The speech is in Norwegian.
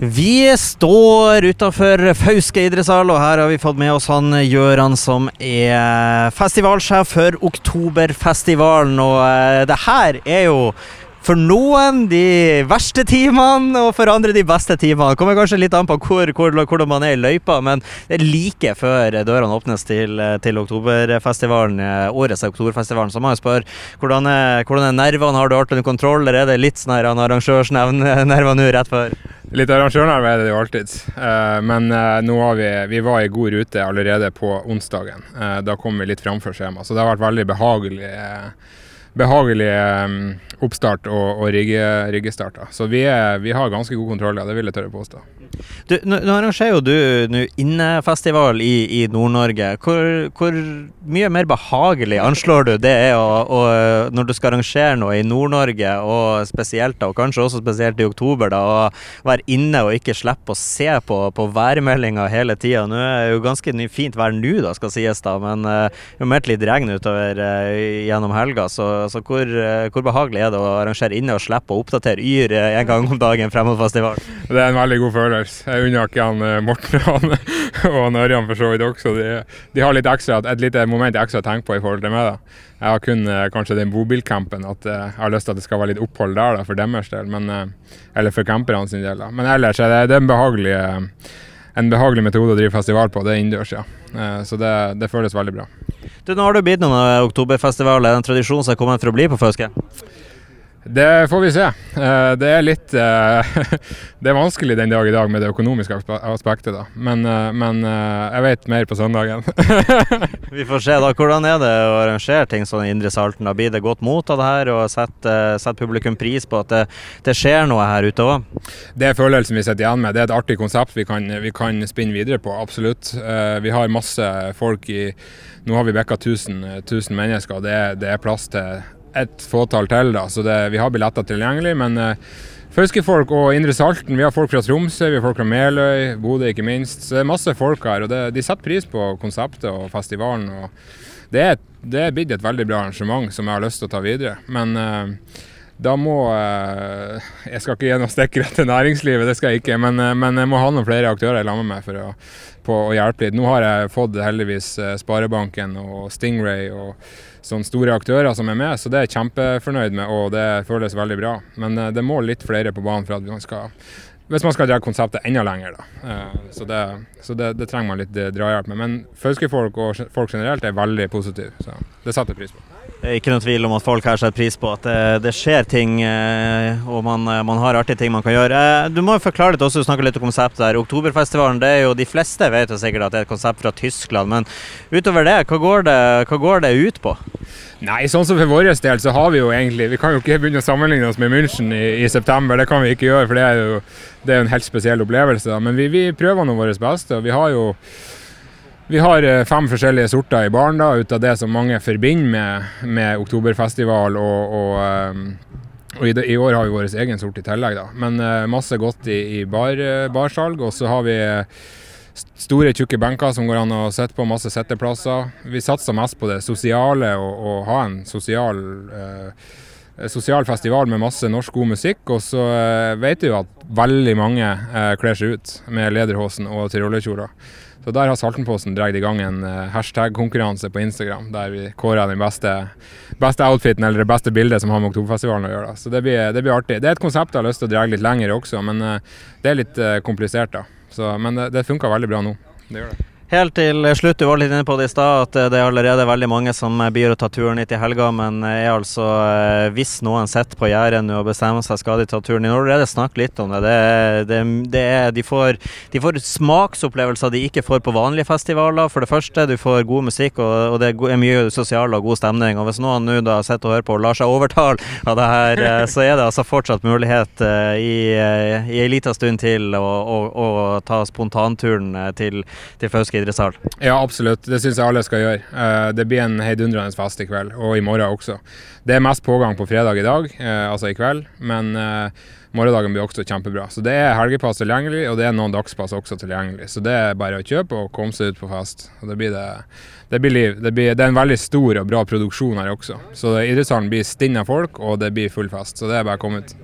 Vi står utafor Fauske idrettshall, og her har vi fått med oss han Gjøran som er festivalsjef for Oktoberfestivalen. Og eh, det her er jo for noen de verste timene, og for andre de beste timene. Kommer kanskje litt an på hvor, hvor, hvordan man er i løypa, men det er like før dørene åpnes til, til oktoberfestivalen, eh, årets oktoberfestivalen. Så må jeg spørre, hvordan er, hvordan er nervene? Har du alt under kontroll, eller er det litt sånn arrangørsnerver nå rett før? Litt arrangørnerver er det jo alltid. Uh, men uh, nå har vi, vi var i god rute allerede på onsdagen. Uh, da kom vi litt framfor skjema, så det har vært veldig behagelig behagelig oppstart og, og rigge, riggestarter. Så vi, er, vi, har ganske god kontroll, ja, det vil jeg tørre påstå. Du, nå, arrangerer jo du nå innefestival i, i Nord-Norge. Hvor, hvor, mye mer behagelig anslår du det er å, å, når du skal arrangere noe i Nord-Norge, og spesielt da, og kanskje også spesielt i oktober, da, å være inne og ikke slippe å se på, på værmeldinga hele tida. Nå er jo ganske fint vær nå, da, skal sies, da, men uh, jo meldt litt regn utover uh, gjennom helga. så så hvor, uh, hvor, behagelig er det å arrangere inne og slippe å oppdatere Yr en gang om dagen frem mot festivalen? Det er en veldig god følelse. Jeg unner ikke han eh, Morten han, og Ørjan for så vidt også. De, de, har ekstra, et lite moment ekstra å tenke på i forhold til meg. da. Jeg har kun kanskje den bobilcampen, at jeg har lyst til at det skal være litt opphold der da, for deres del. Men, eller for camperne sin del. Da. Men ellers er det, det er en behagelig en behagelig metode å drive festival på. Det er innendørs, ja. Så det, det føles veldig bra. Du, nå har du blitt noen oktoberfestival. Er det en tradisjon som er kommet for å bli på Fauske? Det får vi se. Eh, det er litt eh, Det er vanskelig den dag i dag med det økonomiske aspektet, da. Men, eh, men jeg vet mer på søndagen. vi får se, da. Hvordan er det å arrangere ting sånn i Indre Salten? Blir det godt mot av det her, og setter sett publikum pris på at det, det skjer noe her ute òg? Det er følelsen vi sitter igjen med. Det er et artig konsept vi kan, vi kan spinne videre på, absolutt. Vi har masse folk i Nå har vi bikka 1000, 1000 mennesker, og det, det er plass til et fåtall til, da, så det, vi har billetter tilgjengelig. Men uh, Fauske-folk og Indre Salten, vi har folk fra Tromsø, vi har folk fra Meløy, Bodø ikke minst. Så det er masse folk her, og det, de setter pris på konseptet og festivalen. og Det er, det er blitt et veldig bra arrangement som jeg har lyst til å ta videre. Men uh, da må uh, Jeg skal ikke gi noen stikkere til næringslivet, det skal jeg ikke. Men, men jeg må ha noen flere aktører sammen med meg for å, å, hjelpe litt. Nå har jeg fått heldigvis Sparebanken og Stingray. og sånne store aktører som er med, så det er jeg kjempefornøyd med, og det føles veldig bra. Men eh, det må litt flere på banen for at man skal hvis man skal dra konseptet enda lenger, da. Eh, så det, så det, det trenger man litt eh, drahjelp med. Men Fauske-folk og folk generelt er veldig positive, så det setter jeg pris på. Det er ikke noen tvil om at folk her setter pris på at det, det skjer ting, eh, og man, eh, man, har artige ting man kan gjøre. Eh, du må jo forklare litt også, du snakker litt om konseptet der. Oktoberfestivalen, det er jo de fleste vet jo sikkert at det er et konsept fra Tyskland, men utover det, hva går det, hva går det ut på? Nei, sånn som for vår del så har vi jo egentlig Vi kan jo ikke begynne å sammenligne oss med München i, i september, det kan vi ikke gjøre, for det er jo det er en helt spesiell opplevelse. Men vi, vi prøver nå vårt beste, og vi har jo vi har eh, fem forskjellige sorter i baren, ut av det som mange forbinder med, med oktoberfestival. Og, og, eh, og i, i, år har vi vår egen sort i tillegg. Da. Men uh, masse godt i, i bar, barsalg. Og så har vi store, tjukke benker som går an å sitte på, masse sitteplasser. Vi satser mest på det sosiale og, og ha en sosial uh, sosial festival med masse norsk god musikk. Og så vet vi jo at veldig mange uh, kler seg ut med lederhosen og tyrolerkjoler. Så der har Saltenposten dratt i gang en uh, hashtag-konkurranse på Instagram, der vi kårer den beste, beste, outfiten eller det beste bildet som har med Oktoberfestivalen å gjøre. Så det blir, det blir, artig. Det er et konsept jeg har lyst til å dra litt lenger også, men uh, det er litt uh, komplisert. da. Så, men det, det funka veldig bra nå. Det gjør det. Helt til slutt, du var litt inne på det i stad, at det er allerede veldig mange som byr å ta turen hit i helga, men er altså, eh, hvis noen sitter på gjerdet og bestemmer seg skal de ta turen i Norge, det snakket litt om det. det, det, det er, de, får, de, får, smaksopplevelser de ikke får på vanlige festivaler. For det første, du får god musikk, og, og det er mye sosial og god stemning. Og hvis noen nå da sitter og hører på og lar seg overtale av det her, eh, så er det altså fortsatt mulighet eh, i, i ei lita stund til å, å, å ta spontanturen til, til Fauske idrettshall? Ja, absolutt. Det syns jeg alle skal gjøre. Eh, det blir en heidundrende fest i kveld, og i morgen også. Det er mest pågang på fredag i dag, eh, altså i kveld, men eh, morgendagen blir også kjempebra. Så det er helgepass tilgjengelig, og det er noen dagspass også tilgjengelig. Så det er bare å kjøpe og komme seg ut på fest. Og det blir, det, det blir liv. Det, blir, det, er en veldig stor og bra produksjon her også. Så idrettshallen blir stinn av folk, og det blir full fest. Så det er bare å komme ut.